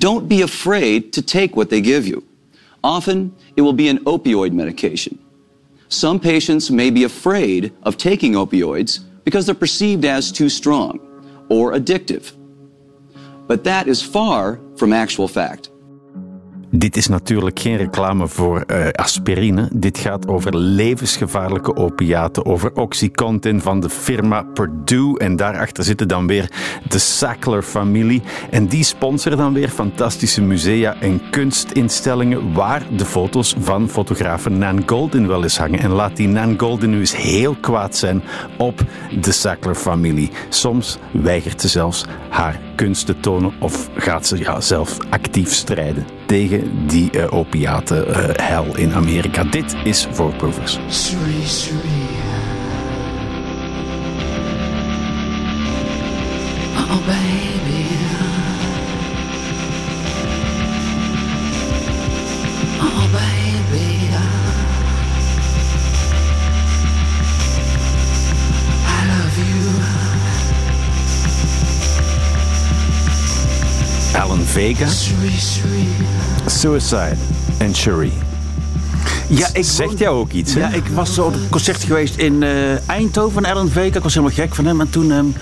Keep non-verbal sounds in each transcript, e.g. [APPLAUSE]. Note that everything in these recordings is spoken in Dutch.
Don't be afraid to take what they give you. Often, it will be an opioid medication. Some patients may be afraid of taking opioids because they're perceived as too strong or addictive. But that is far from actual fact. Dit is natuurlijk geen reclame voor uh, aspirine. Dit gaat over levensgevaarlijke opiaten, over Oxycontin van de firma Purdue. En daarachter zitten dan weer de Sackler-familie. En die sponsoren dan weer fantastische musea en kunstinstellingen waar de foto's van fotografen Nan Goldin wel eens hangen. En laat die Nan Goldin nu eens heel kwaad zijn op de Sackler-familie. Soms weigert ze zelfs haar kunst te tonen of gaat ze ja, zelf actief strijden tegen die uh, opiatenhel in Amerika. Dit is Voorproevers. Vega. Suicide en Cherie. Ja, ik Zegt jou ook iets, hè? Ja, ik was zo op het concert geweest in uh, Eindhoven van Ellen Vega. Ik was helemaal gek van hem. En toen um,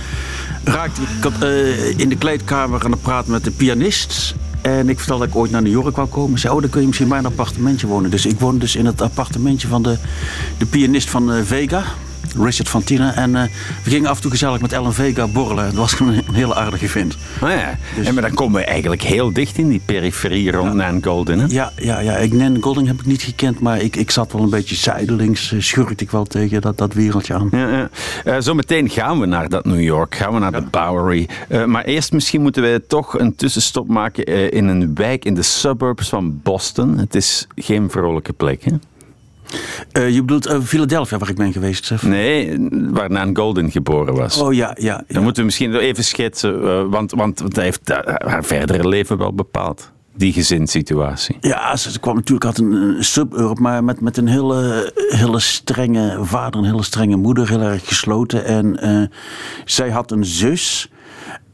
raakte ik uh, in de kleedkamer aan het praten met de pianist. En ik vertelde dat ik ooit naar New York wou komen. Zei, oh, dan kun je misschien bij een appartementje wonen. Dus ik woonde dus in het appartementje van de, de pianist van uh, Vega. Richard van Tienen. En uh, we gingen af en toe gezellig met Ellen Vega borrelen. Dat was een, [LAUGHS] een hele aardige vent. Oh ja. Dus, en maar dan komen we eigenlijk heel dicht in die periferie rond ja. Nan Golden. Hè? Ja, ja, ja. Ik, Nan Golden heb ik niet gekend, maar ik, ik zat wel een beetje zijdelings. Uh, schurkte ik wel tegen dat, dat wereldje aan. Ja, ja. Uh, zometeen gaan we naar dat New York. Gaan we naar de Bowery. maar eerst misschien moeten wij toch een tussenstop maken in een wijk in de suburbs van Boston. Het is geen vrolijke plek, hè? Uh, je bedoelt uh, Philadelphia, waar ik ben geweest? Zeg. Nee, waar Nan Golden geboren was. Oh ja, ja. Dan moeten we misschien even schetsen, uh, want, want, want hij heeft haar verdere leven wel bepaald. Die gezinssituatie. Ja, ze, kwam natuurlijk uit een, suburb, maar met, met een hele, hele strenge vader, een hele strenge moeder, heel erg gesloten. En zij had een zus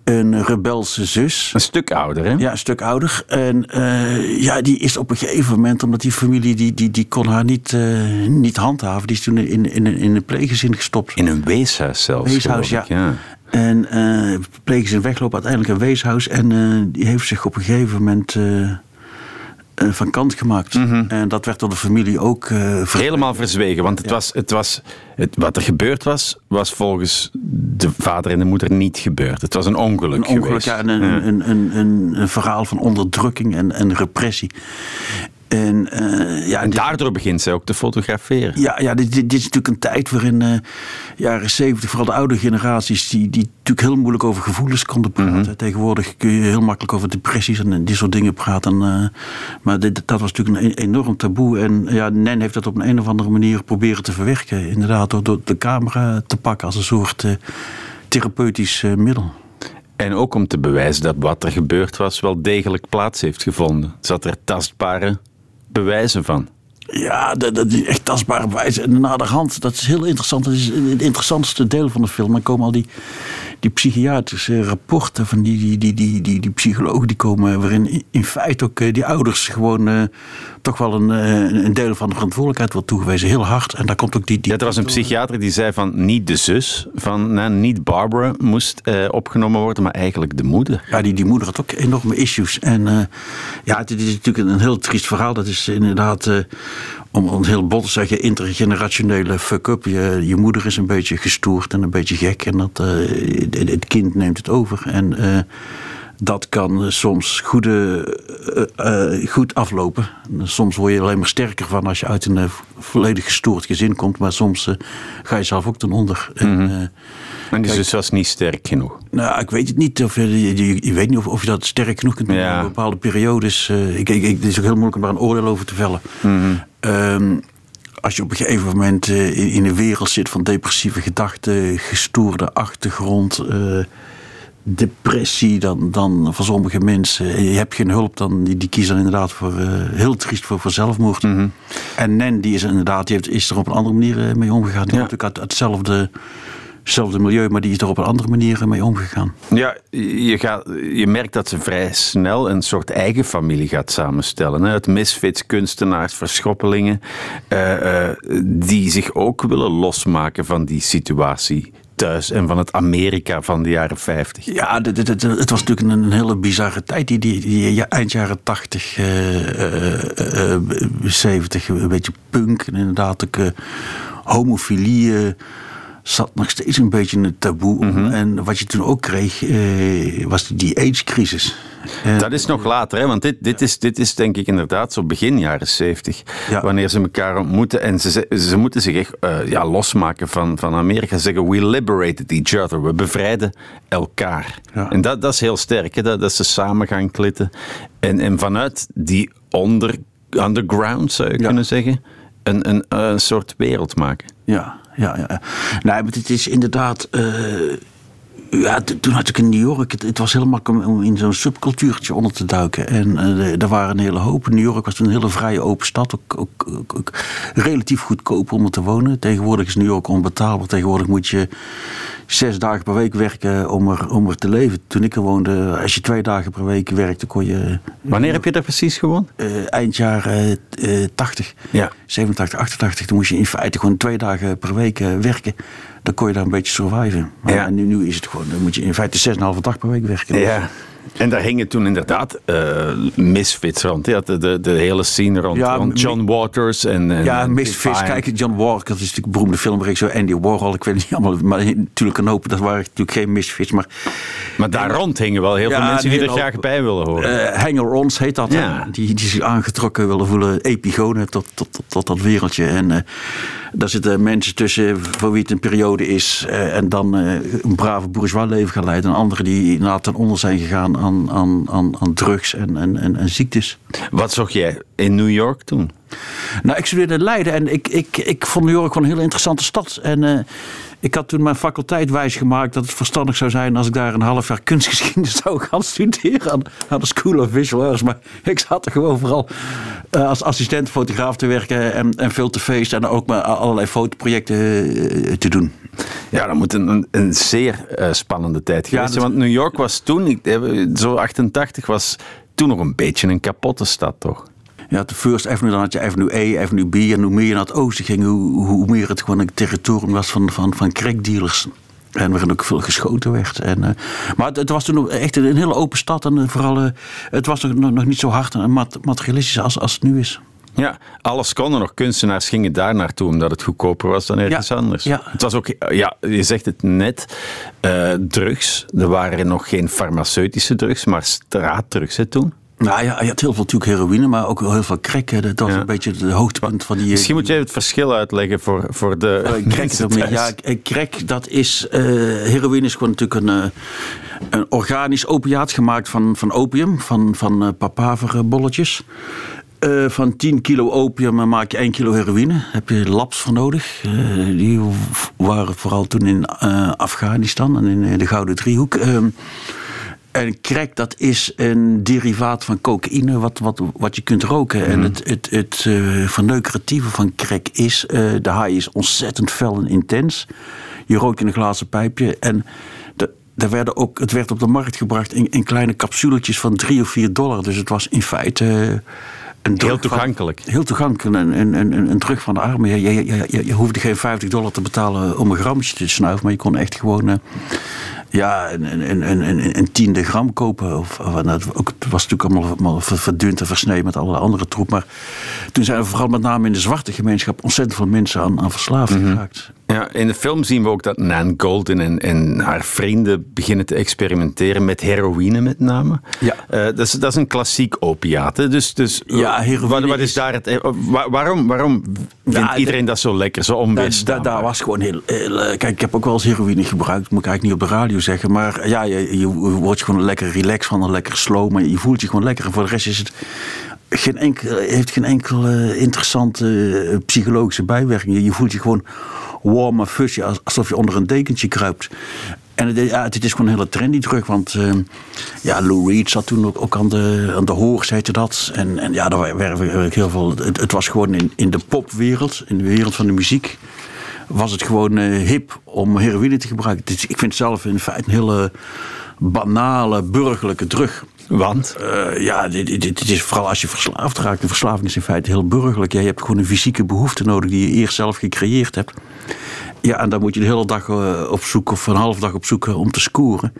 een rebelse zus. Een stuk ouder, hè? Ja, een stuk ouder. En uh, ja, die is op een gegeven moment, omdat die familie, die, die, die kon haar niet, uh, niet handhaven. Die is toen in, in, in een pleeggezin gestopt. In een weeshuis zelfs. Weeshuis, ja. ja. En uh, pleeggezin weglopen, uiteindelijk een weeshuis. En die heeft zich op een gegeven moment van kant gemaakt. Mhm. En dat werd door de familie ook uh, Helemaal verzwegen, want het was, het was, het, wat er gebeurd was, was volgens de vader en de moeder niet gebeurd. Het was een ongeluk Een ongeluk, geweest. ja, een, Een, een, een, een, verhaal van onderdrukking en, en repressie. En, uh, ja, en daardoor begint zij ook te fotograferen. Ja, ja dit, dit, is natuurlijk een tijd waarin uh, jaren zeventig, vooral de oude generaties, die, die natuurlijk heel moeilijk over gevoelens konden praten. Mhm. Tegenwoordig kun je heel makkelijk over depressies en die soort dingen praten. Uh, maar dit, dat was natuurlijk een e-, enorm taboe. En ja, Nen heeft dat op een, een of andere manier proberen te verwerken. Inderdaad, door, door de camera te pakken als een soort therapeutisch middel. En ook om te bewijzen dat wat er gebeurd was wel degelijk plaats heeft gevonden. Zat er tastbare bewijzen van. Ja, dat, dat is echt tastbare bewijzen. En na de hand, dat is heel interessant. Dat is het interessantste deel van de film. Dan komen al die, die psychiatrische rapporten van die, die, die, die, die, die psychologen die komen, waarin in feite ook eh, die ouders gewoon uh, toch wel een, uh, een deel van de verantwoordelijkheid wordt toegewezen. Heel hard. En daar komt ook die. die ja, er was een psychiater die zei van niet de zus, van nou, niet Barbara moest uh, opgenomen worden, maar eigenlijk de moeder. Ja, die, die moeder had ook enorme issues. En ja, het, is natuurlijk een heel triest verhaal. Dat is inderdaad om, om heel bot te zeggen, intergenerationele fuck-up. Je, je moeder is een beetje gestoord en een beetje gek. En dat, uh, het kind neemt het over. En uh, dat kan soms goede, uh, goed aflopen. Soms word je alleen maar sterker van als je uit een volledig gestoord gezin komt. Maar soms ga je zelf ook ten onder. Mm -hmm. en, en die zus was niet sterk genoeg? Nou, ik weet het niet. Of, je, je, je weet niet of, of je dat sterk genoeg kunt doen ja. in bepaalde periodes. ik, ik, het is ook heel moeilijk om daar een oordeel over te vellen. Mm -hmm. Um, als je op een gegeven moment in, in, een wereld zit van depressieve gedachten, gestoorde achtergrond, uh, depressie, dan, dan voor sommige mensen, je hebt geen hulp, dan die, die kiezen inderdaad voor uh, heel triest voor, voor zelfmoord. Mm -hmm. En Nen, die is inderdaad, die heeft, is er op een andere manier mee omgegaan. Die ja. natuurlijk uit, hetzelfde hetzelfde milieu, maar die is er op een andere manier mee omgegaan. Ja, je, gaat, je merkt dat ze vrij snel een soort eigen familie gaat samenstellen. Hè? Het misfits, kunstenaars, verschoppelingen, uh, uh, die zich ook willen losmaken van die situatie thuis en van het Amerika van de jaren 50. Ja, het was natuurlijk een, hele bizarre tijd, die, die, die eind jaren 80, uh, uh, 70, een beetje punk en inderdaad ook homofilie zat nog steeds een beetje een taboe. Mm En wat je toen ook kreeg, eh, was die AIDS-crisis. dat is nog later, hè? want dit, dit, is, dit is denk ik inderdaad zo begin jaren 70. Wanneer ze elkaar ontmoeten. En ze, ze moeten zich echt uh, ja, losmaken van, van Amerika. Ze zeggen, we liberated each other. We bevrijden elkaar. Ja. En dat, dat is heel sterk, hè? Dat, dat ze samen gaan klitten. En, en vanuit die onder, underground, zou je kunnen zeggen, een, een, een soort wereld maken. Ja, ja, ja. Nee, maar het is inderdaad. Uh, ja, toen had ik in New York. Het, het was heel makkelijk om in zo'n subcultuurtje onder te duiken. En uh, er waren een hele hoop. New York was een hele vrije open stad. Ook, ook, ook, ook, relatief goedkoop om er te wonen. Tegenwoordig is New York onbetaalbaar. Tegenwoordig moet je zes dagen per week werken om er, om er te leven. Toen ik er woonde, als je twee dagen per week werkte, kon je... Wanneer heb je daar precies gewoond? Uh, eind jaren uh, 80, ja. 87, 88. Toen moest je in feite gewoon twee dagen per week werken. Dan kon je daar een beetje surviven. Maar ja. nu, nu is het gewoon, dan moet je in feite 6,5 dag per week werken. Ja. En daar hingen toen inderdaad uh, misfits rond. Ja, de, de, de hele scene rond, ja, rond John Waters. En, en ja, misfits. Kijk, John Waters, dat is natuurlijk een beroemde filmregisseur. Andy Warhol, ik weet niet allemaal. Maar natuurlijk een hoop, dat waren natuurlijk geen misfits. Maar, maar daar rond hingen wel heel veel mensen die er graag bij willen horen. Uh, hanger-ons heet dat. Ja. Die, die zich aangetrokken willen voelen. Epigonen tot, tot, tot, tot dat wereldje. En uh, daar zitten mensen tussen voor wie het een periode is. En dan een brave bourgeois leven gaan leiden. En anderen die inderdaad ten onder zijn gegaan aan, aan, aan, aan drugs en, en, en, ziektes. Wat zocht jij in New York toen? Nou, ik studeerde Leiden en ik, ik, ik vond New York gewoon een hele interessante stad. En uh, ik had toen mijn faculteit wijsgemaakt dat het verstandig zou zijn als ik daar een half jaar kunstgeschiedenis [LAUGHS] zou gaan studeren aan, aan de School of Visual Arts. Maar ik zat er gewoon vooral uh, als assistent fotograaf te werken en, en veel te feesten en ook maar allerlei fotoprojecten uh, te doen. Ja, dat moet een, een zeer spannende tijd geweest zijn. Want New York was toen, zo 88, was toen nog een beetje een kapotte stad, toch? Ja, de First Avenue, dan had je Avenue A, Avenue B. En hoe meer je naar het oosten ging, hoe, hoe meer het gewoon een territorium was van, van, van crackdealers. En waarin ook veel geschoten werd. En, uh, maar het, het, was toen echt een, een hele open stad. En vooral, uh, het was nog, nog niet zo hard en materialistisch als, als het nu is. Ja, alles konden nog. Kunstenaars gingen daar naartoe omdat het goedkoper was dan ergens anders. Ja. Het was ook, ja, je zegt het net, uh, drugs. Er waren nog geen farmaceutische drugs, maar straatdrugs hè, toen. Nou ja, je had heel veel natuurlijk heroïne, maar ook heel veel crack. Dat was een beetje de hoogtepunt van die... Misschien moet je het verschil uitleggen voor, voor de uh, crack, dat, Ja, crack, dat is... Uh, heroïne is gewoon natuurlijk een, uh, een organisch opiaat gemaakt van, van opium, van, van papaverbolletjes. Uh, van 10 kilo opium maak je 1 kilo heroïne. Daar heb je labs voor nodig. Uh, die waren vooral toen in uh, Afghanistan en in de Gouden Driehoek. En crack, dat is een derivaat van cocaïne wat, wat, wat je kunt roken. En mhm. het, het, het uh, verneukeratieve van crack is... Uh, de haai is ontzettend fel en intens. Je rookt in een glazen pijpje en... De, werden ook, het werd op de markt gebracht in, in kleine capsuletjes van 3 of 4 dollar. Dus het was in feite... Uh, een heel toegankelijk. Van, heel toegankelijk. Een, een, een, een terug van de armen. Je, je, je, je, hoefde geen 50 dollar te betalen om een grammetje te snuiven. Maar je kon echt gewoon ja, een, een, een, een, tiende gram kopen. Of, nou, het was natuurlijk allemaal, verdund en versneden met alle andere troep. Maar toen zijn er vooral met name in de zwarte gemeenschap ontzettend veel mensen aan, aan verslaafd mm geraakt. Ja, in de film zien we ook dat Nan Golden en, en haar vrienden beginnen te experimenteren met heroïne met name. Ja. Uh, dat, is, dat is een klassiek opiaat. Dus, dus ja, heroïne wat, is, daar het... Eh, waarom, waarom vindt iedereen dat zo lekker, zo onweerstaanbaar? Daar was gewoon heel, heel, Kijk, ik heb ook wel eens heroïne gebruikt. Moet ik eigenlijk niet op de radio zeggen. Maar ja, je, je wordt gewoon lekker relaxed van, een lekker slow. Maar je voelt je gewoon lekker. En voor de rest is het geen enkel, heeft geen enkele interessante eh, psychologische bijwerking. Je voelt je gewoon warm en alsof je onder een dekentje kruipt. En het, ja, het is gewoon een hele trendy terug, want uh, ja, Lou Reed zat toen ook, aan de, aan de hoor, zei dat. En, en ja, daar werden heel veel. Het, het, was gewoon in, in de popwereld, in de wereld van de muziek was het gewoon hip om heroïne te gebruiken. Dus ik vind zelf in feite een hele banale burgerlijke drug. Want? ja, dit, dit, is vooral als je verslaafd raakt. Een verslaving is in feite heel burgerlijk. Ja, je hebt gewoon een fysieke behoefte nodig die je eerst zelf gecreëerd hebt. Ja, en dan moet je de hele dag op zoek, of een half dag op zoek om te scoren.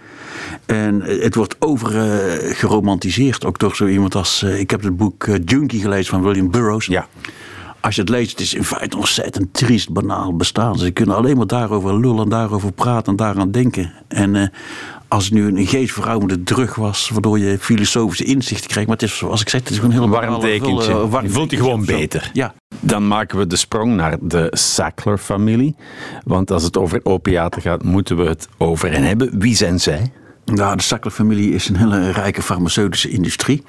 En het wordt overgeromantiseerd, ook door zo iemand als... Ik heb het boek Junkie gelezen van William Burroughs. Ja. Als je het leest, het is in feite ontzettend triest, banaal bestaan. Ze kunnen alleen maar daarover lullen, daarover praten en daaraan denken. En als het nu een geestverruimende drug was, waardoor je filosofische inzichten kreeg. Maar het is, zoals ik zeg, het is gewoon heel warm dekentje. je voelt je gewoon beter. Ja. Dan maken we de sprong naar de Sackler-familie. Want als het over opiaten gaat, moeten we het over hen hebben. Wie zijn zij? Nou, de Sackler-familie is een hele rijke farmaceutische industrie.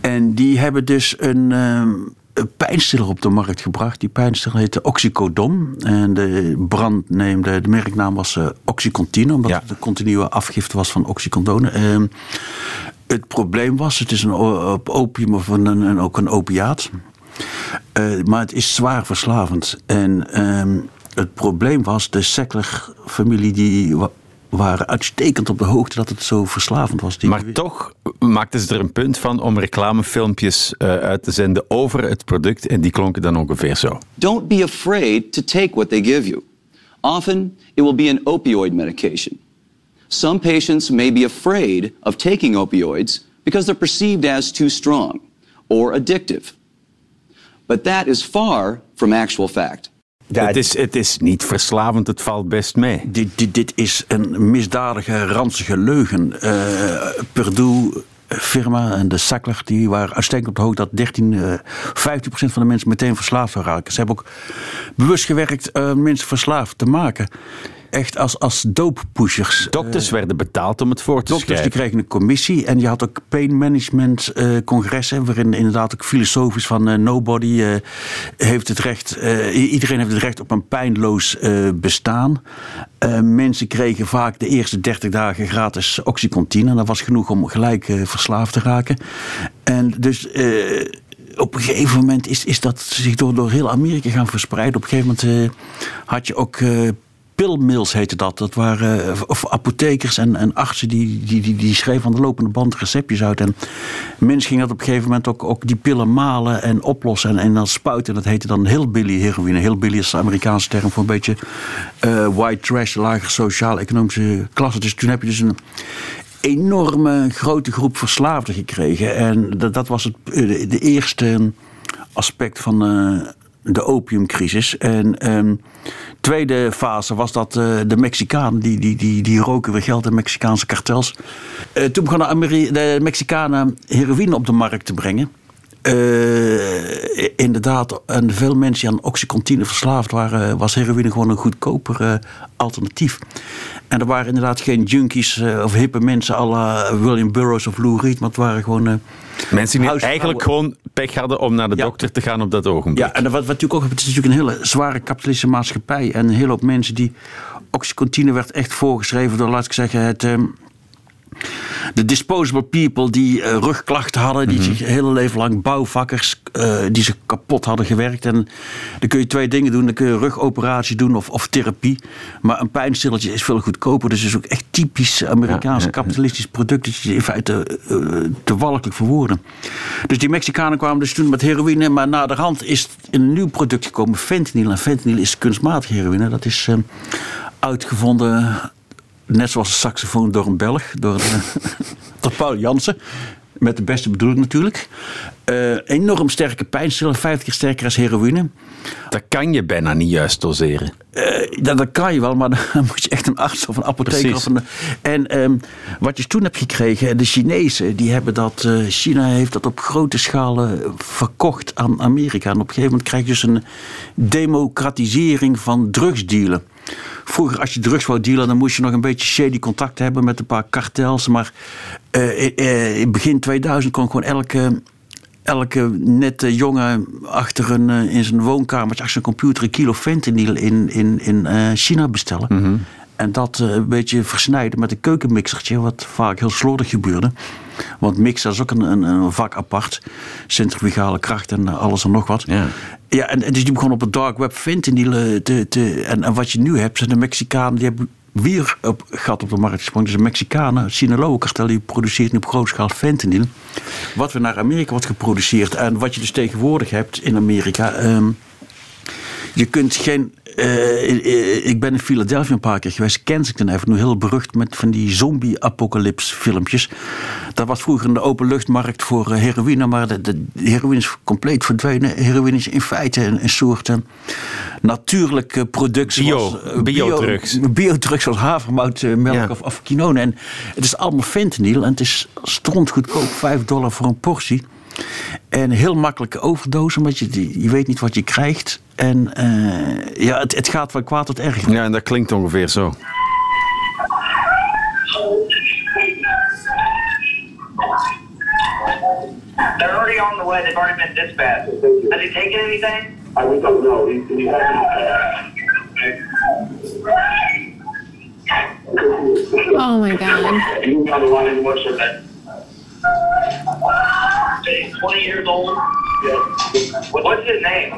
En die hebben dus een, um, een pijnstiller op de markt gebracht. Die pijnstiller heette Oxycodon. En de brandneem, de, de merknaam was uh, Oxycontin, omdat het een continue afgifte was van Oxycodone. Uh, het probleem was, het is een opium of een, een, ook een opiaat. Uh, maar het is zwaar verslavend. En uh, het probleem was, de Sackler-familie die waren uitstekend op de hoogte dat het zo verslavend was. Maar toch maakten ze er een punt van om reclamefilmpjes uh, uit te zenden over het product en die klonken dan ongeveer zo. Don't be afraid to take what they give you. Often it will be an opioid medication. Some patients may be afraid of taking opioids because they're perceived as too strong or addictive. But that is far from actual fact. Ja, het, is, het is niet verslavend, het valt best mee. Dit, dit, dit is een misdadige, ranzige leugen. Uh, Purdue firma en de Sackler, die waren uitstekend op de hoogte dat 13, uh, 15% van de mensen meteen verslaafd zou raken. Ze hebben ook bewust gewerkt uh, mensen verslaafd te maken echt als, als dooppushers. Dokters uh, werden betaald om het voor te dokters schrijven. die kregen een commissie en je had ook pain management uh, congressen, waarin inderdaad ook filosofisch van uh, nobody heeft het recht, iedereen heeft het recht op een pijnloos bestaan. mensen kregen vaak de eerste 30 dagen gratis oxycontin en dat was genoeg om gelijk verslaafd te raken. En dus op een gegeven moment is, is dat zich door, door heel Amerika gaan verspreiden. Op een gegeven moment had je ook pilmills heette dat. Dat waren eh, of apothekers en, en artsen die, die, die, die schreven aan de lopende band receptjes uit. En mensen gingen dat op een gegeven moment ook, ook die pillen malen en oplossen en, en dan spuiten. Dat heette dan hillbilly heroïne. Hillbilly is de Amerikaanse term voor een beetje uh, white trash, lagere sociaal-economische klasse. Dus toen heb je dus een enorme grote groep verslaafden gekregen. En dat, dat was het, de, de eerste aspect van... de opiumcrisis. En um, tweede fase was dat uh, de Mexicanen, die, die, die, die roken weer geld in Mexicaanse kartels. Uh, toen begonnen Ameri de Mexicanen heroïne op de markt te brengen. Uh, inderdaad, en veel mensen die aan oxycontine verslaafd waren, was heroïne gewoon een goedkoper uh, alternatief. En er waren inderdaad geen junkies uh, of hippe mensen à William Burroughs of Lou Reed, maar het waren gewoon. mensen die eigenlijk gewoon pech hadden om naar de ja. dokter te gaan op dat ogenblik. Ja, en wat, wat natuurlijk ook het is natuurlijk een hele zware kapitalistische maatschappij. En een hele hoop mensen die. Oxycontine werd echt voorgeschreven door, laat ik zeggen, het. Uh, de disposable people die uh, rugklachten hadden, die mm -hmm. zich hele leven lang bouwvakkers, uh, die zich kapot hadden gewerkt. En dan kun je twee dingen doen. Dan kun je rugoperatie doen of, of therapie. Maar een pijnstilletje is veel goedkoper. Dus het is ook echt typisch Amerikaans ja, kapitalistisch product. Dat je in feite uh, te walgelijk verwoorden. Dus die Mexicanen kwamen dus toen met heroïne. Maar na de hand is een nieuw product gekomen, fentanyl. En fentanyl is kunstmatige heroïne. Dat is uitgevonden net zoals een saxofoon door een Belg, door, [LAUGHS] door Paul Jansen. Met de beste bedoeling natuurlijk. Uh, enorm sterke pijnstiller, 50 keer sterker als heroïne. Dat kan je bijna niet juist doseren. Uh, dat, dat, kan je wel, maar [LAUGHS] dan moet je echt een arts of een apotheker. Of een, en um, wat je toen hebt gekregen, de Chinezen, die hebben dat. Uh, China heeft dat op grote schaal verkocht aan Amerika. En op een gegeven moment krijg je dus een democratisering van drugsdealen. Vroeger, als je drugs wou dealen, dan moest je nog een beetje shady contact hebben met een paar kartels. Maar uh, in begin 2000 kon gewoon elke, elke nette jongen achter een, in zijn woonkamer, achter zijn computer, een kilo fentanyl in, in, in China bestellen. Mm -hmm. En dat eh, een beetje versnijden met een keukenmixertje, wat vaak heel slordig gebeurde. Want mixer is ook een, een, een vak apart. Centrifugale kracht en alles en nog wat. Ja. Ja, en, en dus die begon op het dark web fentanyl te, te, en, en wat je nu hebt, zijn de Mexicanen, die hebben weer op gat op de markt gesprongen. Dus de Mexicanen, Sinaloa-kartel, die produceert nu op grote schaal fentanyl. Wat weer naar Amerika wordt geproduceerd. En wat je dus tegenwoordig hebt in Amerika. ehm, je kunt geen. eh, ik ben in Philadelphia een paar keer geweest. Kensington heeft nu heel berucht met van die zombie-apocalypse filmpjes. Dat was vroeger een openluchtmarkt voor eh, heroïne, maar de, de heroïne is compleet verdwenen. Heroïne is in feite een, een soort eh, natuurlijke product. Bio- zoals, eh, biodrugs. Bio, biodrugs zoals havermout, eh, melk Ja. of, of quinone. En het is allemaal fentanyl en het is strontgoedkoop, 5 dollar voor een portie. En heel makkelijke overdose, want je, je weet niet wat je krijgt. En eh, ja, het, het gaat van kwaad tot erg. Ja, en dat klinkt ongeveer zo. They're already on the way. They've already been dispatched. Has he taken anything? I don't know. He, he hasn't. Oh my god. You got a lot of what's her name? He's 20 years old. Yeah. What- What's his name?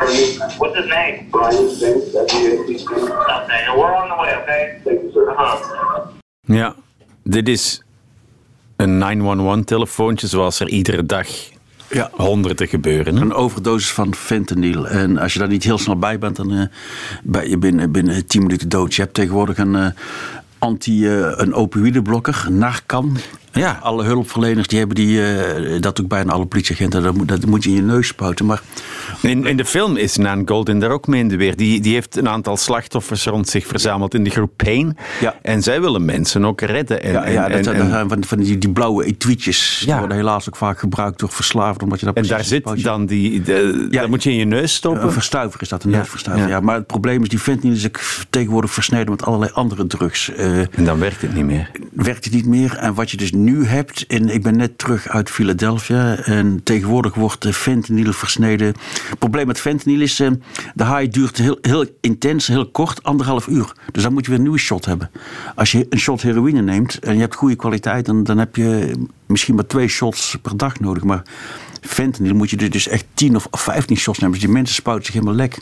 What's his name? Brian W-A-C-E. Okay, we're on the way, okay? Thank you, sir. Uh-huh. Ja, dit is een 911-telefoontje zoals er iedere dag Ja. honderden gebeuren. hè? Een overdosis van fentanyl. En als je daar niet heel snel bij bent, dan eh, ben je binnen, binnen 10 minuten dood. Je hebt tegenwoordig een eh, anti, eh, een opioïdeblokker, Narcan. Ja. Alle hulpverleners die hebben die, eh, dat ook bijna alle politieagenten, dat moet, dat moet je in je neus spuiten. Maar In, in de film is Nan Golden daar ook mee in de weer. Die, die heeft een aantal slachtoffers rond zich verzameld in de groep Pain. Ja. En zij willen mensen ook redden. En, ja, ja en, dat, en, dat en- zijn van, van die, die blauwe etuietjes. Die worden helaas ook vaak gebruikt door verslaafden. Omdat je dat en daar zit dan die... De, Ja. dat moet je in je neus stoppen. Een verstuiver is dat, een neusverstuiver. ja. Maar het probleem is, die fentanyl is ook tegenwoordig versneden met allerlei andere drugs. Eh, En dan werkt het niet meer. werkt het niet meer. En wat je dus nu hebt, en ik ben net terug uit Philadelphia en tegenwoordig wordt de fentanyl versneden. Het probleem met fentanyl is, eh, de haai duurt heel, heel intens, heel kort, anderhalf uur. Dus dan moet je weer een nieuwe shot hebben. Als je een shot heroïne neemt en je hebt goede kwaliteit, dan, dan heb je misschien maar twee shots per dag nodig. Maar fentanyl moet je dus echt 10 of 15 shots nemen. Dus die mensen spuiten zich helemaal lek.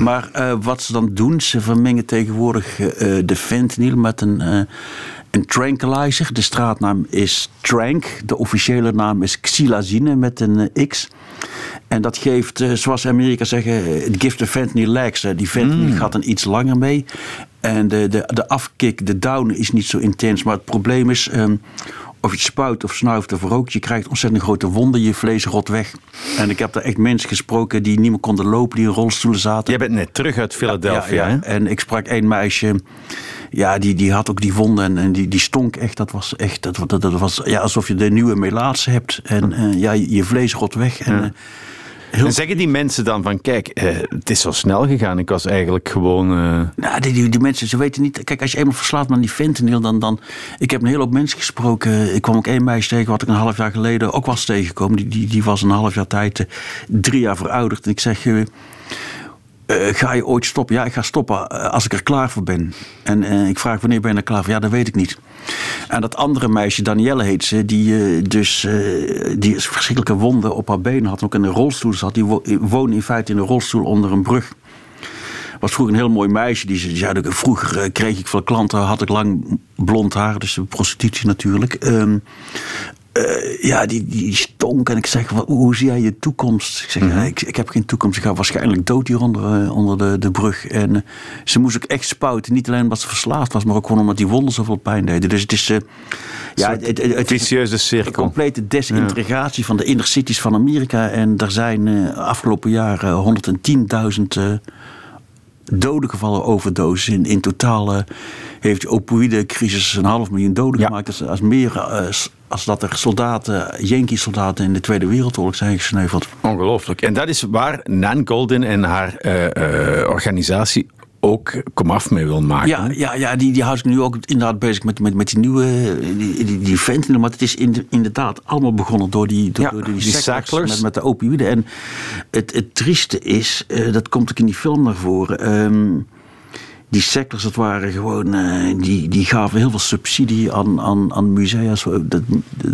Maar eh, wat ze dan doen, ze vermengen tegenwoordig eh, de fentanyl met een, eh, een tranquilizer. De straatnaam is Trank. De officiële naam is xylazine met een X. En dat geeft, eh, zoals Amerika zeggen, het gift the fentanyl legs. Eh, Die fentanyl gaat dan iets langer mee. En de, de, de afkick, de down is niet zo intens. Maar het probleem is, ehm, of je spuit of snuift of rookt, je krijgt ontzettend grote wonden, je vlees rot weg. En ik heb daar echt mensen gesproken die niet meer konden lopen, die in rolstoelen zaten. Jij bent net terug uit Philadelphia, Ja? En ik sprak één meisje. Ja, die, die had ook die wonden en, en die, die stonk echt. Dat was echt, dat, dat, dat was ja, alsof je de nieuwe melaatse hebt. En eh, ja, je, je vlees rot weg. En, eh, heel, En zeggen die mensen dan van, kijk, eh, het is zo snel gegaan. Ik was eigenlijk gewoon... eh, nou, die, die, die mensen, ze weten niet. Kijk, als je eenmaal verslaat aan die fentanyl, dan, dan. Ik heb een hele hoop mensen gesproken. Ik kwam ook één meisje tegen, wat ik een half jaar geleden ook was tegengekomen. Die, die, die was een half jaar tijd, eh, drie jaar verouderd. En ik zeg. Eh, ga je ooit stoppen? Ja, ik ga stoppen eh, als ik er klaar voor ben. En eh, ik vraag wanneer ben je er klaar voor? Ja, dat weet ik niet. En dat andere meisje, Danielle heet ze, die dus die verschrikkelijke wonden op haar benen had, ook in een rolstoel zat. Die wo- woonde in feite in een rolstoel onder een brug. Was vroeger een heel mooi meisje. Die, zei, ja, vroeger kreeg ik veel klanten, had ik lang blond haar, dus prostitutie natuurlijk. Ehm, eh, ja, die, die stonk. En ik zeg, wat, hoe zie jij je toekomst? Ik zeg, ja, ik, ik heb geen toekomst. Ik ga waarschijnlijk dood hier onder, eh, onder de, de brug. En eh, ze moest ook echt spuiten. Niet alleen omdat ze verslaafd was, maar ook gewoon omdat die wonden zoveel pijn deden. Dus het is... ja, het, een complete desintegratie van de inner cities van Amerika. En er zijn afgelopen jaar eh, 110.000 eh, doden gevallen overdoses. In, in totaal eh, heeft de opioïdecrisis een half miljoen doden Ja. gemaakt. Als, als meer eh, als dat er soldaten, Yankee-soldaten in de Tweede Wereldoorlog zijn gesneuveld. Ongelooflijk. En dat is waar Nan Golden en haar eh, organisatie ook komaf mee wil maken. Ja, ja, ja die, die houdt zich nu ook inderdaad bezig met, met, met die nieuwe die, die, die fentanyl. Maar het is in- inderdaad allemaal begonnen door die, door, Ja, door die, die sacklers. Met, met de opioïden. En het, het trieste is, eh, dat komt ook in die film naar voren. ehm, die sectors, dat waren gewoon, eh, die, die gaven heel veel subsidie aan, aan, aan musea. De, de,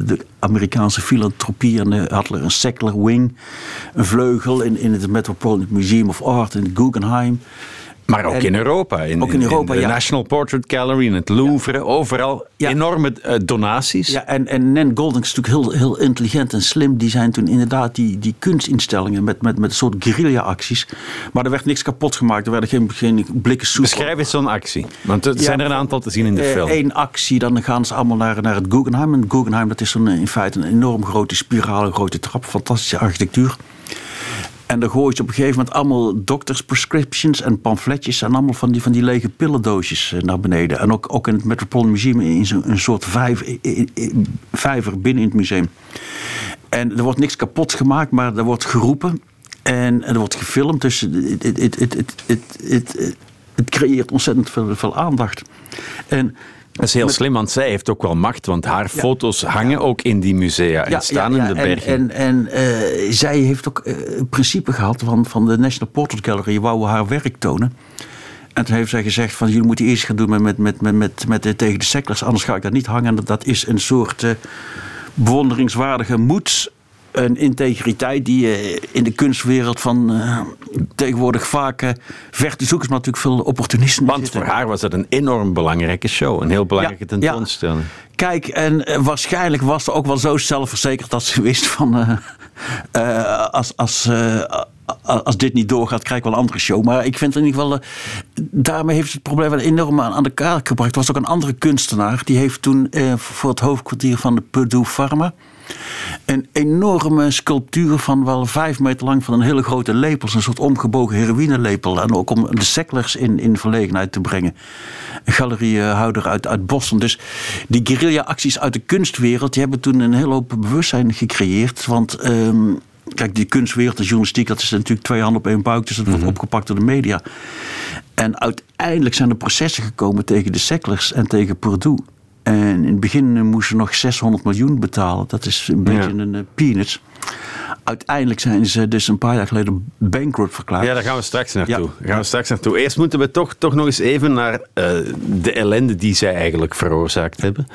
de Amerikaanse filantropie en had er een secular wing, een vleugel in, in het Metropolitan Museum of Art in Guggenheim. Maar ook En- in Europa. In, Ook in Europa, de ja. National Portrait Gallery, in het Louvre, overal Ja. enorme eh, donaties. Ja, en, en Nan Golding is natuurlijk heel, heel intelligent en slim. Die zijn toen inderdaad die, die kunstinstellingen met, met, met een soort guerrilla-acties. Maar er werd niks kapot gemaakt. Er werden geen, geen blikken soep. Beschrijf eens zo'n actie. Want er zijn er een aantal te zien in de film. Eén actie, dan gaan ze allemaal naar, naar het Guggenheim. En Guggenheim, dat is een, in feite een enorm grote spiraal, een grote trap. Fantastische architectuur. En dan gooien ze op een gegeven moment allemaal doctors prescriptions en pamfletjes en allemaal van die, van die lege pillendoosjes eh, naar beneden. En ook, ook in het Metropolitan Museum in een soort vijf, vijver binnen in het museum. En er wordt niks kapot gemaakt, maar er wordt geroepen en er wordt gefilmd. Dus het, het, het, het creëert ontzettend veel, veel aandacht. En Dat is heel slim, want zij heeft ook wel macht. Want haar foto's hangen ook in die musea en staan in de bergen. En, en, en eh, zij heeft ook eh, een principe gehad van, van de National Portrait Gallery. wou haar werk tonen. En toen heeft zij gezegd van jullie moeten eerst gaan doen met, met, met, met, met, met, de- tegen de sectors. Anders ga ik dat niet hangen. En dat, is een soort eh, bewonderingswaardige moed en integriteit die je in de kunstwereld van eh, tegenwoordig vaak eh, ver te zoeken is, maar natuurlijk veel opportunisme Want zitten. voor haar was het een enorm belangrijke show. Een heel belangrijke Ja, ja. tentoonstelling. Kijk, en eh, waarschijnlijk was ze ook wel zo zelfverzekerd dat ze wist van. als, als, als dit niet doorgaat, krijg ik wel een andere show. Maar ik vind in ieder geval. Daarmee heeft het probleem wel enorm aan, aan de kaart gebracht. Er was ook een andere kunstenaar. Die heeft toen eh, voor het hoofdkwartier van de Purdue Pharma. Een enorme sculptuur van wel vijf meter lang van een hele grote lepel. Een soort omgebogen heroïnelepel. En ook om de secklers in, in verlegenheid te brengen. Een galeriehouder uit, uit Boston. Dus die guerrilla-acties uit de kunstwereld... die hebben toen een hele hoop bewustzijn gecreëerd. Want... ehm, Kijk, die kunstwereld, de journalistiek, dat is natuurlijk twee handen op één buik. Dus dat wordt opgepakt door de media. En uiteindelijk zijn er processen gekomen tegen de Secklers en tegen Purdue. En in het begin moesten ze nog 600 miljoen betalen. Dat is een beetje een eh, peanuts. Uiteindelijk zijn ze dus een paar jaar geleden bankrupt verklaard. Ja, daar gaan we straks naartoe. Ja. Daar gaan we straks naartoe. Eerst moeten we toch, toch nog eens even naar eh, de ellende die zij eigenlijk veroorzaakt hebben.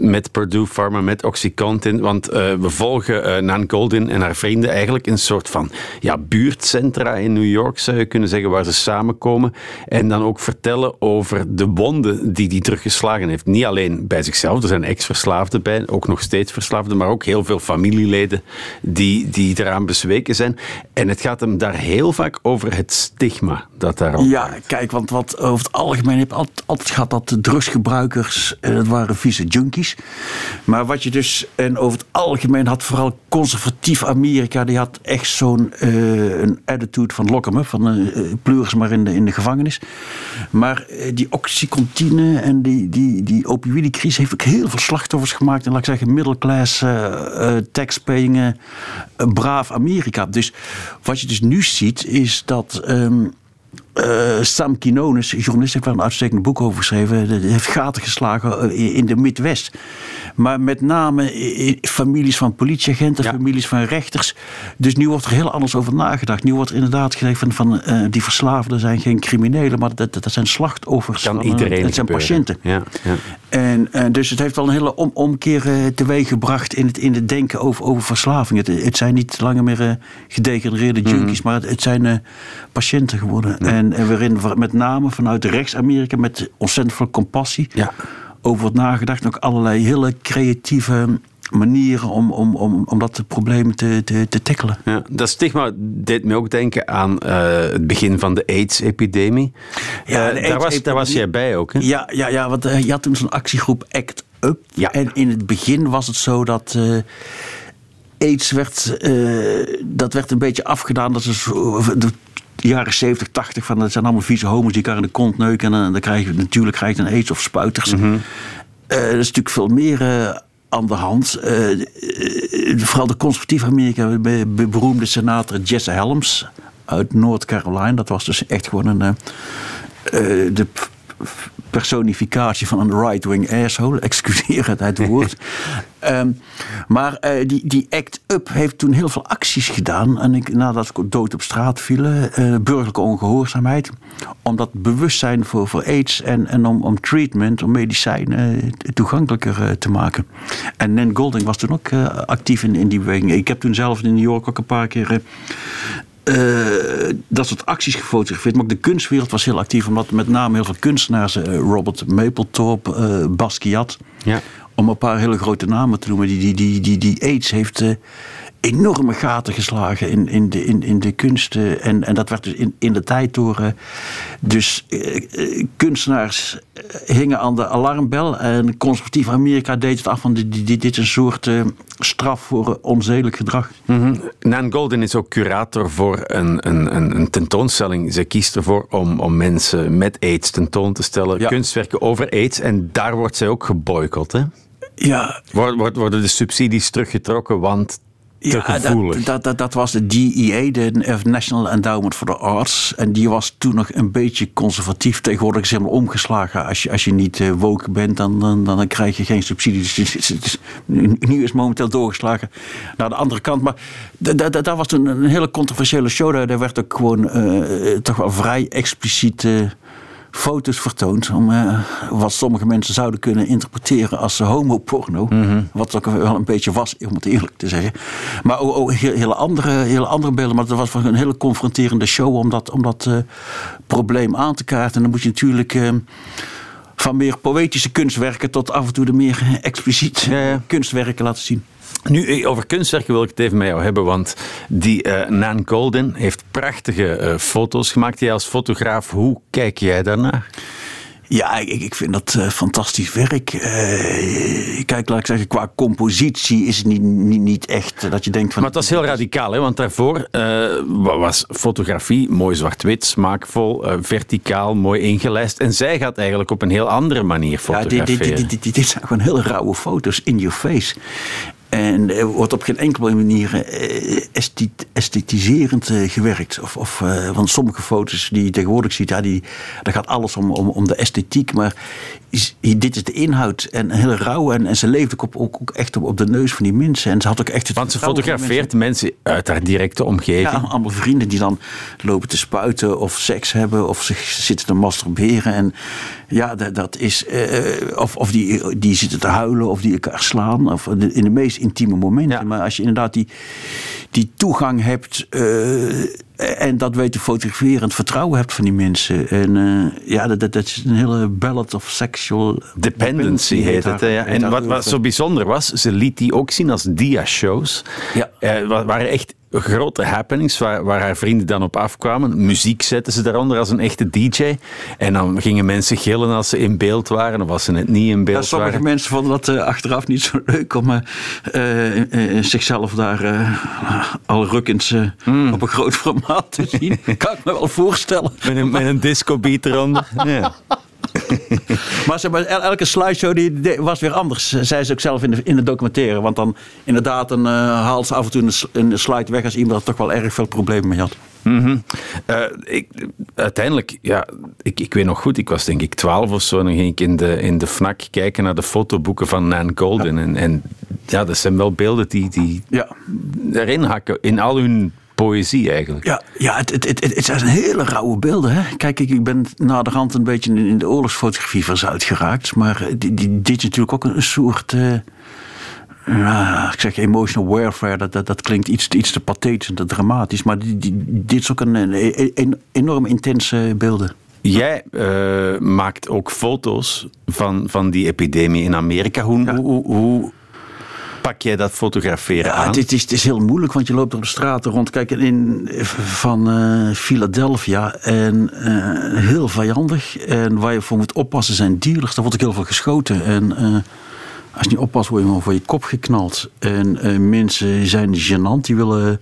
Met Purdue Pharma, met OxyContin. Want eh, we volgen eh, Nan Goldin en haar vrienden eigenlijk in een soort van ja, buurtcentra in New York, zou je kunnen zeggen, waar ze samenkomen. En dan ook vertellen over de wonden die hij teruggeslagen heeft. Niet alleen bij zichzelf, er zijn ex-verslaafden bij, ook nog steeds verslaafden, maar ook heel veel familieleden die, die eraan bezweken zijn. En het gaat hem daar heel vaak over het stigma dat daarop Ja, kijk, want wat over het algemeen heb altijd, altijd gehad dat de drugsgebruikers, eh, dat waren vieze junkies. Maar wat je dus, en over het algemeen had vooral conservatief Amerika, die had echt zo'n een attitude van lock 'em up, van eh pleuris maar in de, in de gevangenis. Maar die oxycontine en die, die, die opioïdecrisis heeft ook heel veel slachtoffers gemaakt. En laat ik zeggen, taxpaying, eh, een braaf Amerika. Dus wat je dus nu ziet, is dat... ehm, eh, Sam Quinones, journalist, heeft daar een uitstekend boek over geschreven. Die heeft gaten geslagen eh, in de Midwest. Maar met name in families van politieagenten, Ja. families van rechters. Dus nu wordt er heel anders over nagedacht. Nu wordt er inderdaad gezegd van, van eh, die verslaafden zijn geen criminelen, maar dat, dat zijn slachtoffers. kan eh, iedereen Het zijn gebeuren. patiënten. Ja, ja. En eh, dus het heeft wel een hele om, omkeer eh, teweeg gebracht in het, in het denken over, over verslaving. Het, het zijn niet langer meer eh, gedegenereerde Mhm. junkies, maar het, het zijn patiënten geworden. En, en waarin wa- met name vanuit rechts-Amerika met ontzettend veel compassie Ja. over wordt nagedacht. En ook allerlei hele creatieve manieren om, om, om, om dat probleem te, te, te tackelen. Ja, dat stigma deed me ook denken aan eh, het begin van de AIDS-epidemie. Ja, Eh, daar, was, daar was jij bij ook, hè? Ja, ja, ja want eh, je had toen zo'n actiegroep ACT UP. Ja. En in het begin was het zo dat AIDS werd, dat werd een beetje afgedaan. Dat is de jaren 70, 80 van dat zijn allemaal vieze homo's die elkaar in de kont neuken. En dan krijg je natuurlijk krijg je een AIDS of spuiters. Eh, er is natuurlijk veel meer aan de hand. Eh, eh, vooral de conservatieve Amerika, be- beroemde senator Jesse Helms uit North Carolina. Dat was dus echt gewoon een. eh, de personificatie van een right-wing asshole. [LAUGHS] Excuseer het uit het woord. [LAUGHS] Ehm, maar eh, die, die Act Up heeft toen heel veel acties gedaan. En ik, nadat ik dood op straat vielen, eh, burgerlijke ongehoorzaamheid. Om dat bewustzijn voor, voor AIDS en, en om, om treatment, om medicijnen eh, toegankelijker te maken. En Nan Golding was toen ook actief in, in die beweging. Ik heb toen zelf in New York ook een paar keer. Eh, dat soort acties gefotografeerd. Maar ook de kunstwereld was heel actief. Omdat met name heel veel kunstenaars, eh, Robert Mapplethorpe, eh, Basquiat. Ja. Om een paar hele grote namen te noemen. Die, die, die, die, die AIDS heeft enorme gaten geslagen in, in, de, in, in de kunsten. En, en dat werd dus in, in de tijd door. dus eh, eh, kunstenaars eh, hingen aan de alarmbel. En conservatief Amerika deed het af van dit, dit, een soort eh, straf voor onzedelijk gedrag. Mhm. Nan Golden is ook curator voor een, een, een, een tentoonstelling. Ze kiest ervoor om, om mensen met AIDS tentoon te stellen. Ja. Kunstwerken over AIDS. En daar wordt zij ook geboycott. Hè? Ja, Word- word- Worden de subsidies teruggetrokken, want te Ja, gevoelig. dat, dat, dat, was de DEA, de National Endowment for the Arts. En die was toen nog een beetje conservatief. Tegenwoordig is helemaal omgeslagen. Als je, als je niet eh, woke bent, dan, dan, dan krijg je geen subsidies. Dus nu is het momenteel doorgeslagen naar de andere kant. Maar da- da- da- dat was toen een hele controversiële show. Daar, werd ook gewoon eh, toch wel vrij expliciet... eh, foto's vertoond. Om, eh, wat sommige mensen zouden kunnen interpreteren als homoporno. Wat ook wel een beetje was, om het eerlijk te zeggen. Maar ook, hele, andere, hele andere beelden. Maar dat was een hele confronterende show om dat, om dat eh, probleem aan te kaarten. En dan moet je natuurlijk. eh, van meer poëtische kunstwerken tot af en toe de meer expliciet Ja, ja. kunstwerken laten zien. Nu, eh, over kunstwerken wil ik het even met jou hebben, want die eh Nan Golden heeft prachtige eh, foto's gemaakt. Jij als fotograaf, hoe kijk jij daarnaar? Ja, ik, ik vind dat fantastisch werk. Kijk, laat ik zeggen, qua compositie is het niet, niet, niet echt dat je denkt van... Maar het was heel radicaal, hè? want daarvoor wa- was fotografie mooi zwart-wit, smaakvol, verticaal, mooi ingelijst. En zij gaat eigenlijk op een heel andere manier Ja, fotograferen. dit, dit, dit, dit zijn gewoon heel rauwe foto's in your face. En wordt op geen enkele manier eh, esthetiserend eh, gewerkt. Of, of, eh, want sommige foto's die je tegenwoordig ziet, ja, die, daar gaat alles om, om, om de esthetiek. Maar is, dit is de inhoud. En heel rauw. En, en ze leefde ook, op, ook, ook echt op, op de neus van die mensen. En ze had ook echt het Want ze fotografeert mensen uit haar directe omgeving. ja, allemaal vrienden die dan lopen te spuiten of seks hebben of zich zitten te masturberen. En ja, dat, dat is. eh, of of die, die zitten te huilen of die elkaar slaan. Of in de meest intieme momenten. Ja. Maar als je inderdaad die, die toegang hebt. eh, en dat weet te fotograferen het vertrouwen hebt van die mensen. En eh, ja, dat, dat, dat is een hele ballad of sexual Dependency heet het. Ja. En wat, wat zo bijzonder was, ze liet die ook zien als dia-shows. Ja. Eh, wa- waren echt grote happenings waar, waar haar vrienden dan op afkwamen. Muziek zetten ze daaronder als een echte DJ. En dan gingen mensen gillen als ze in beeld waren of als ze net niet in Ja, beeld sommige mensen vonden dat eh, achteraf niet zo leuk om eh, eh, zichzelf daar al rukkend Hmm. op een groot formaat te zien. [LAUGHS] kan ik me wel voorstellen. Met een, met een disco-beat eronder. Ja. Maar, el- elke slideshow die, die was weer anders, zei ze ook zelf in de, in de documentaire. Want dan inderdaad dan, eh, haalt ze af en toe een, een slide weg als iemand er toch wel erg veel problemen mee had. Mhm. Eh, ik, uiteindelijk, ja, ik, ik weet nog goed, ik was denk ik twaalf of zo. En dan ging ik in de, in de FNAC kijken naar de fotoboeken van Nan Golden. En, en ja, dat zijn wel beelden die, die Ja, erin hakken. In al hun poëzie eigenlijk. Ja, ja het, het, het, het zijn hele rauwe beelden. Hè? Kijk, ik, ik ben naderhand een beetje in, de oorlogsfotografie verzuid geraakt. Maar eh, die, die, dit is natuurlijk ook een, soort. eh, ja, ik zeg emotional warfare, dat, dat, dat klinkt iets, iets te pathetisch en te dramatisch. Maar die, die- dit is ook een, een, een enorm intense beelden. Jij eh, maakt ook foto's van, van die epidemie in Amerika. Hoe, Ja. hoe, hoe pak jij dat fotograferen Ja, aan? het, is- het, is, het is heel moeilijk, want je loopt op de straten rond. Kijk, in, van eh, Philadelphia en eh, heel vijandig. En waar je voor moet oppassen zijn dealers. Daar wordt ook heel veel geschoten. En eh, als je niet oppast, word je gewoon voor je kop geknald. En mensen zijn gênant. Die willen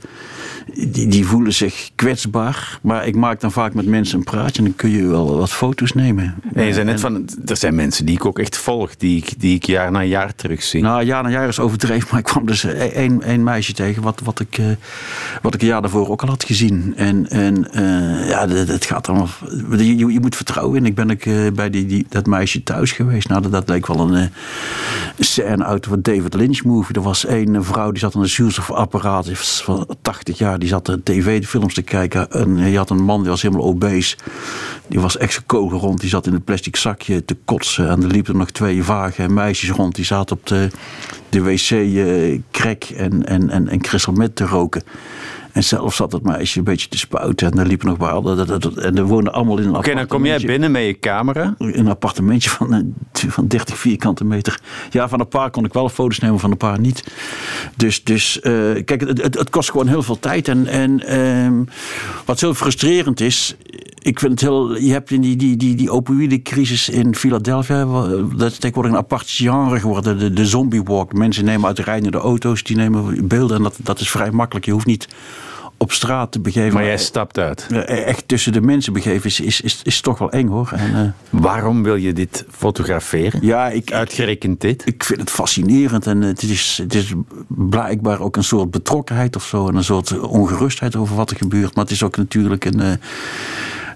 die, die voelen zich kwetsbaar. Maar ik maak dan vaak met mensen een praatje en dan kun je wel wat foto's nemen. En je zei net van, er zijn mensen die ik ook echt volg, die ik, die ik jaar na jaar terugzie. Nou, jaar na jaar is overdreven, [LAUGHS] maar ik kwam dus één één meisje tegen wat, wat, ik, eh, wat ik een jaar daarvoor ook al had gezien. En, en eh, ja, het gaat allemaal. Je, je moet vertrouwen in. Ik ben ik, eh, bij die, die, dat meisje thuis geweest. Nou, dat, dat leek wel een eh, scène uit een David Lynch movie. Er was één vrouw die zat aan een zuurstofapparaat die was van 80 jaar. Die zat tv-films te kijken. En je had een man die was helemaal obese. Die was echt kogel rond. Die zat in een plastic zakje te kotsen. En er liepen nog twee vage meisjes rond. Die zaten op de, de wc eh crack en, en, en, en te roken. En zelf zat het meisje een beetje te spuiten. En er liepen nog wel. En er woonden allemaal in een Oké, dan kom jij binnen met je camera. een appartementje van, eh, van 30 vierkante meter. Ja, van een paar kon ik wel foto's nemen, van een paar niet. Dus, dus eh, kijk, het, het, het kost gewoon heel veel tijd. En, en ehm, wat zo frustrerend is, ik vind het heel. Je hebt in die, die, die, die opioïdecrisis in Philadelphia, dat is tegenwoordig een apart genre geworden, de, de zombie walk. Mensen nemen uit de rijdende auto's, die nemen beelden en dat, dat is vrij makkelijk. Je hoeft niet op straat te begeven. Maar jij stapt uit. Eh, Echt tussen de mensen begeven is, is, is, is toch wel eng hoor. En, eh, Waarom wil je dit fotograferen? ja, ik, Uitgerekend dit? ik vind het fascinerend en het is, het is blijkbaar ook een soort betrokkenheid of zo. En een soort ongerustheid over wat er gebeurt. Maar het is ook natuurlijk een. eh,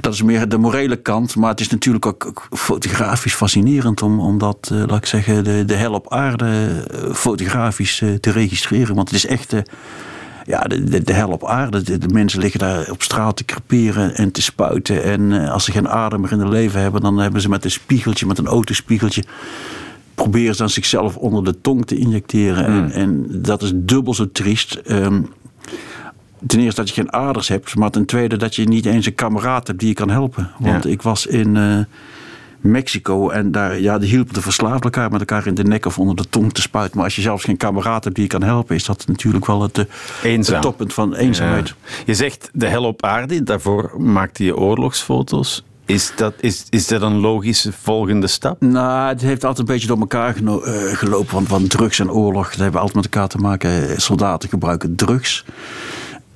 dat is meer de morele kant. Maar het is natuurlijk ook, fotografisch fascinerend om, om dat, eh, laat ik zeggen, de, de hel op aarde eh, fotografisch eh, te registreren. Want het is echt. ja, de, de, de hel op aarde. De, de mensen liggen daar op straat te creperen en te spuiten. En als ze geen adem meer in hun leven hebben, dan hebben ze met een spiegeltje, met een autospiegeltje, proberen ze dan zichzelf onder de tong te injecteren. En, en dat is dubbel zo triest. Ehm, ten eerste dat je geen aders hebt, maar ten tweede dat je niet eens een kameraad hebt die je kan helpen. Want Ja. ik was in eh, Mexico en daar ja, die hielpen de verslaafd elkaar met elkaar in de nek of onder de tong te spuiten. Maar als je zelfs geen kameraad hebt die je kan helpen, is dat natuurlijk wel het, eh, Eenzaam. het toppunt van eenzaamheid. Ja. Je zegt de hel op aarde, daarvoor maakte je oorlogsfoto's. Is dat, is, is dat een logische volgende stap? Nou, het heeft altijd een beetje door elkaar geno- eh, gelopen. Want, want drugs en oorlog, dat hebben altijd met elkaar te maken. Soldaten gebruiken drugs.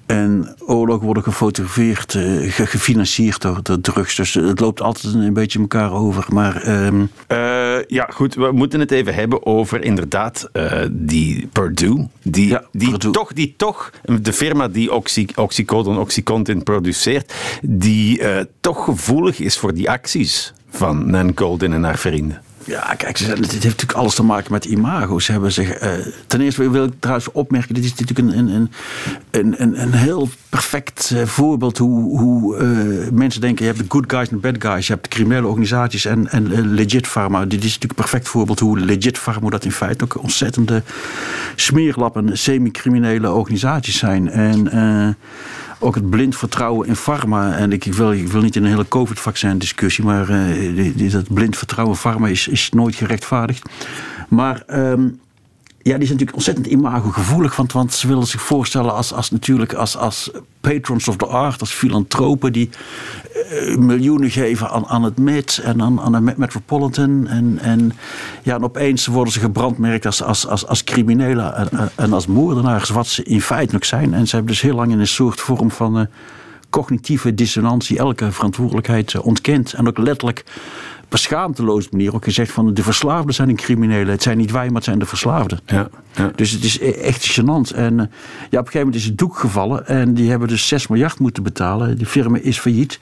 En oorlog worden gefotografeerd, eh, ge- gefinancierd door, door drugs. Dus het loopt altijd een beetje elkaar over. Maar ehm, Eh, ja, goed, we moeten het even hebben over inderdaad eh, die Purdue. Die, Ja, die, Purdue. Toch, die toch, de firma die Oxy, Oxycodon, Oxycontin produceert, die eh, toch gevoelig is voor die acties van Nan Goldin en haar vrienden. Ja, kijk, het heeft natuurlijk alles te maken met imago. Ze hebben zich, eh, ten eerste wil ik trouwens opmerken, dit is natuurlijk een, een, een, een, een heel perfect eh, voorbeeld hoe, hoe eh, mensen denken, je hebt de good guys en bad guys, je hebt de criminele organisaties en, en legit pharma. Dit is natuurlijk een perfect voorbeeld hoe legit pharma, dat in feite ook ontzettende smeerlappen, semi-criminele organisaties zijn. En ook het blind vertrouwen in pharma. En ik, wil, ik wil niet in een hele COVID-vaccin discussie, maar eh, dat blind vertrouwen in pharma is, is nooit gerechtvaardigd. Maar ehm, ja, die zijn natuurlijk ontzettend imagogevoelig. Want, want ze willen zich voorstellen als, als natuurlijk als, als patrons of the art, als filantropen die eh, miljoenen geven aan, aan het Met en aan, aan Metropolitan. En, en, ja, en opeens worden ze gebrandmerkt als, als, als, als criminelen en, en- als moordenaars, wat ze in feite ook zijn. En ze hebben dus heel lang in een soort vorm van eh, cognitieve dissonantie elke verantwoordelijkheid eh, ontkend. En ook letterlijk een schaamteloze manier ook gezegd van de verslaafden zijn een criminelen. Het zijn niet wij, maar het zijn de verslaafden. Ja, ja. Dus het is e- echt gênant. En eh, ja, op een gegeven moment is het doek gevallen. En die hebben dus 6 miljard moeten betalen. Die firma is failliet.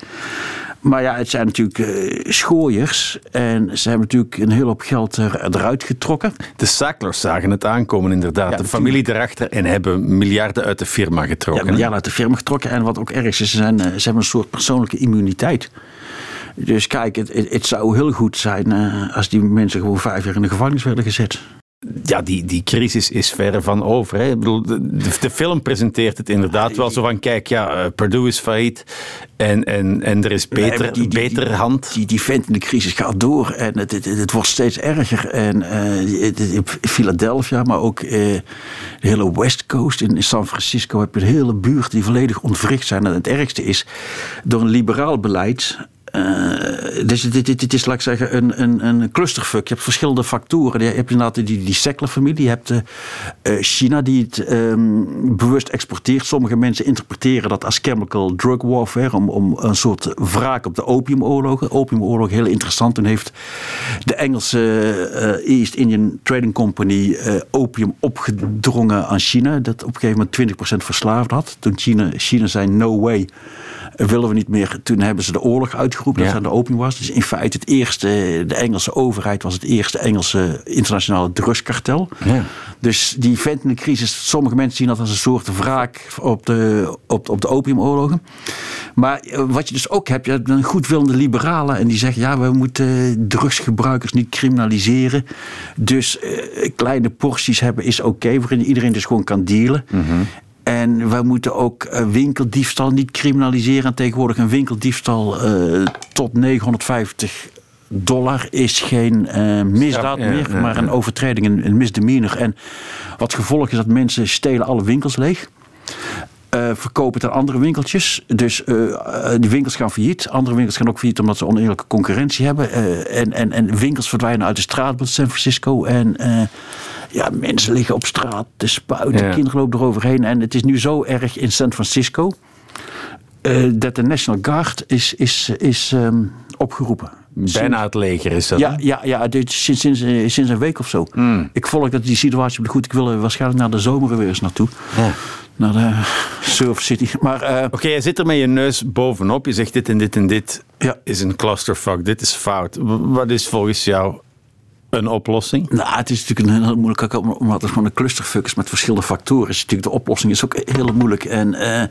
Maar ja, het zijn natuurlijk eh schooiers. En ze hebben natuurlijk een hele hoop geld er, eruit getrokken. De Sacklers zagen het aankomen inderdaad. Ja, de familie erachter en hebben miljarden uit de firma Ja, getrokken. een jaar uit de firma getrokken. En wat ook erg is, ze, zijn, eh, ze hebben een soort persoonlijke immuniteit. Dus kijk, het, het, het zou heel goed zijn eh, als die mensen gewoon vijf jaar in de gevangenis werden gezet. ja, die, die crisis is verre van over. Hè. Ik bedoel, de, film presenteert het inderdaad wel zo van: kijk, ja, eh, Purdue is failliet en, en, en er is beter, Nee, die- die- betere die- hand. Die, die vent in de crisis gaat door en het, het, het wordt steeds erger. En eh, Philadelphia, maar ook de hele West Coast in, in San Francisco heb je een hele buurt die volledig ontwricht zijn. En het ergste is, door een liberaal beleid eh, dus dit, is, laat ik zeggen, een, een, een clusterfuck. Je hebt verschillende factoren. Je hebt inderdaad die, die Sackler-familie. Je hebt eh, eh, China die het ehm, bewust exporteert. Sommige mensen interpreteren dat als chemical drug warfare. Om, om een soort wraak op de opiumoorlogen. Opiumoorlog, heel interessant. Toen heeft de Engelse East Indian Trading Company opium opgedrongen aan China. Dat op een gegeven moment 20% verslaafd had. Toen China, China zei no way willen we niet meer. Toen hebben ze de oorlog uitgeroepen dat Ja. aan de opium was. Dus in feite het eerste, de Engelse overheid was het eerste Engelse internationale drugskartel. Ja. Dus die fentanyl-crisis, sommige mensen zien dat als een soort wraak op de, op, op de opiumoorlogen. Maar eh, wat je dus ook hebt, je hebt een goedwillende liberalen en die zeggen ja, we moeten drugsgebruikers niet criminaliseren. Dus eh, kleine porties hebben is oké, waarin iedereen dus gewoon kan dealen. En wij moeten ook eh, winkeldiefstal niet criminaliseren. En tegenwoordig een winkeldiefstal eh, tot 950 dollar is geen eh, misdaad Ja, ja, meer, ja, maar een overtreding, een, een misdemeanor. En wat gevolg is dat mensen stelen alle winkels leeg. verkopen het aan andere winkeltjes. Dus die winkels gaan failliet. Andere winkels gaan ook failliet omdat ze oneerlijke concurrentie hebben. En, en, en winkels verdwijnen uit de straat van San Francisco. En ja, mensen liggen op straat te spuiten. Ja. Kinderen lopen eroverheen. En het is nu zo erg in San Francisco. eh, dat de National Guard is, is, is ehm, opgeroepen. Bijna het leger is dat. Ja, ja, ja sinds, sinds, sinds een week of zo. Hmm. Ik volg dat die situatie op de goed. Ik wil er waarschijnlijk naar de zomer er weer eens naartoe. Ja. Naar de Surf City. [LAUGHS] Maar eh, Oké, je zit er met je neus bovenop. Je zegt dit en dit en dit Ja. is een clusterfuck. Dit is fout. Wat is volgens jou een oplossing? nou, het is natuurlijk een heel moeilijk, omdat het gewoon een clusterfuck is met verschillende factoren. Is natuurlijk de oplossing is ook heel moeilijk. En eh,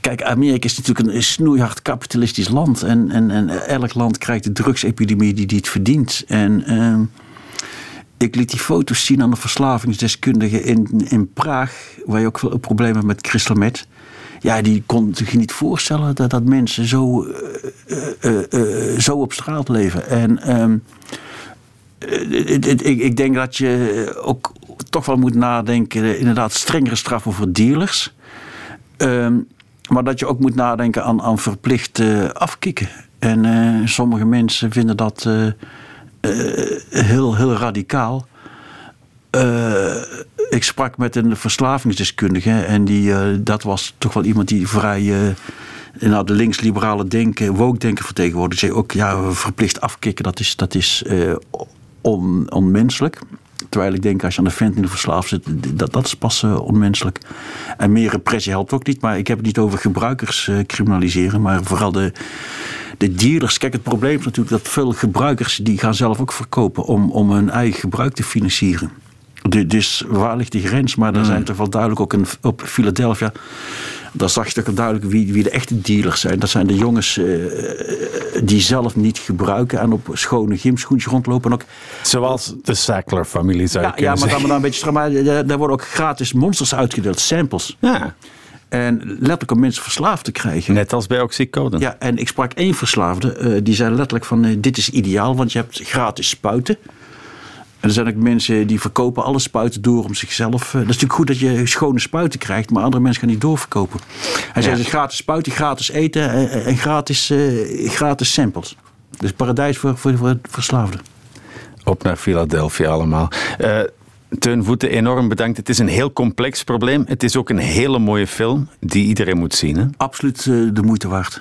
kijk, Amerika is natuurlijk een snoeihard kapitalistisch land. En, en, en elk land krijgt de drugsepidemie die, die het verdient. En ehm, ik liet die foto's zien aan de verslavingsdeskundige in, in Praag, waar je ook veel problemen hebt met crystal meth. Ja, die kon zich niet voorstellen dat, dat mensen zo, eh, eh, zo op straat leven. En ehm, eh, ik, ik denk dat je ook toch wel moet nadenken, eh, inderdaad, strengere straffen voor dealers. Ehm, maar dat je ook moet nadenken aan, aan verplicht eh, afkicken. En eh, sommige mensen vinden dat eh, eh, heel, heel radicaal. Eh, ik sprak met een verslavingsdeskundige en die, eh, dat was toch wel iemand die vrij eh, nou, de links-liberale denken, woke denken vertegenwoordigde. Die zei ook, ja, verplicht afkicken, dat is, dat is eh, on, onmenselijk. Terwijl ik denk, als je aan de fentanyl verslaafd zit, dat, dat is pas eh, onmenselijk. En meer repressie helpt ook niet. Maar ik heb het niet over gebruikers eh, criminaliseren, maar vooral de, de dealers. Kijk, het probleem is natuurlijk dat veel gebruikers die gaan zelf ook verkopen om, om hun eigen gebruik te financieren. Du- Dus waar ligt die grens? Maar er zijn toch wel duidelijk ook in, op Philadelphia. Daar zag je toch duidelijk wie, wie de echte dealers zijn. Dat zijn de jongens eh, die zelf niet gebruiken en op schone gymschoentjes rondlopen. En ook Zoals de Sackler-familie zou je ja, ja, maar dan, zeggen. maar dan een beetje strak. Maar eh, daar worden ook gratis monsters uitgedeeld, samples. Ja, En letterlijk om mensen verslaafd te krijgen. net als bij Oxycodone. Ja, en ik sprak één verslaafde. eh, die zei letterlijk van, dit is ideaal, want je hebt gratis spuiten. En er zijn ook mensen die verkopen alle spuiten door om zichzelf... eh, dat is natuurlijk goed dat je schone spuiten krijgt... maar andere mensen gaan niet doorverkopen. Hij Ja. dus gratis spuiten, gratis eten en, en gratis, eh, gratis samples. Dus paradijs voor, voor, voor verslaafden. Op naar Philadelphia allemaal. Eh Teun Voeten, enorm bedankt. Het is een heel complex probleem. Het is ook een hele mooie film die iedereen moet zien. Hè? Absoluut eh, de moeite waard.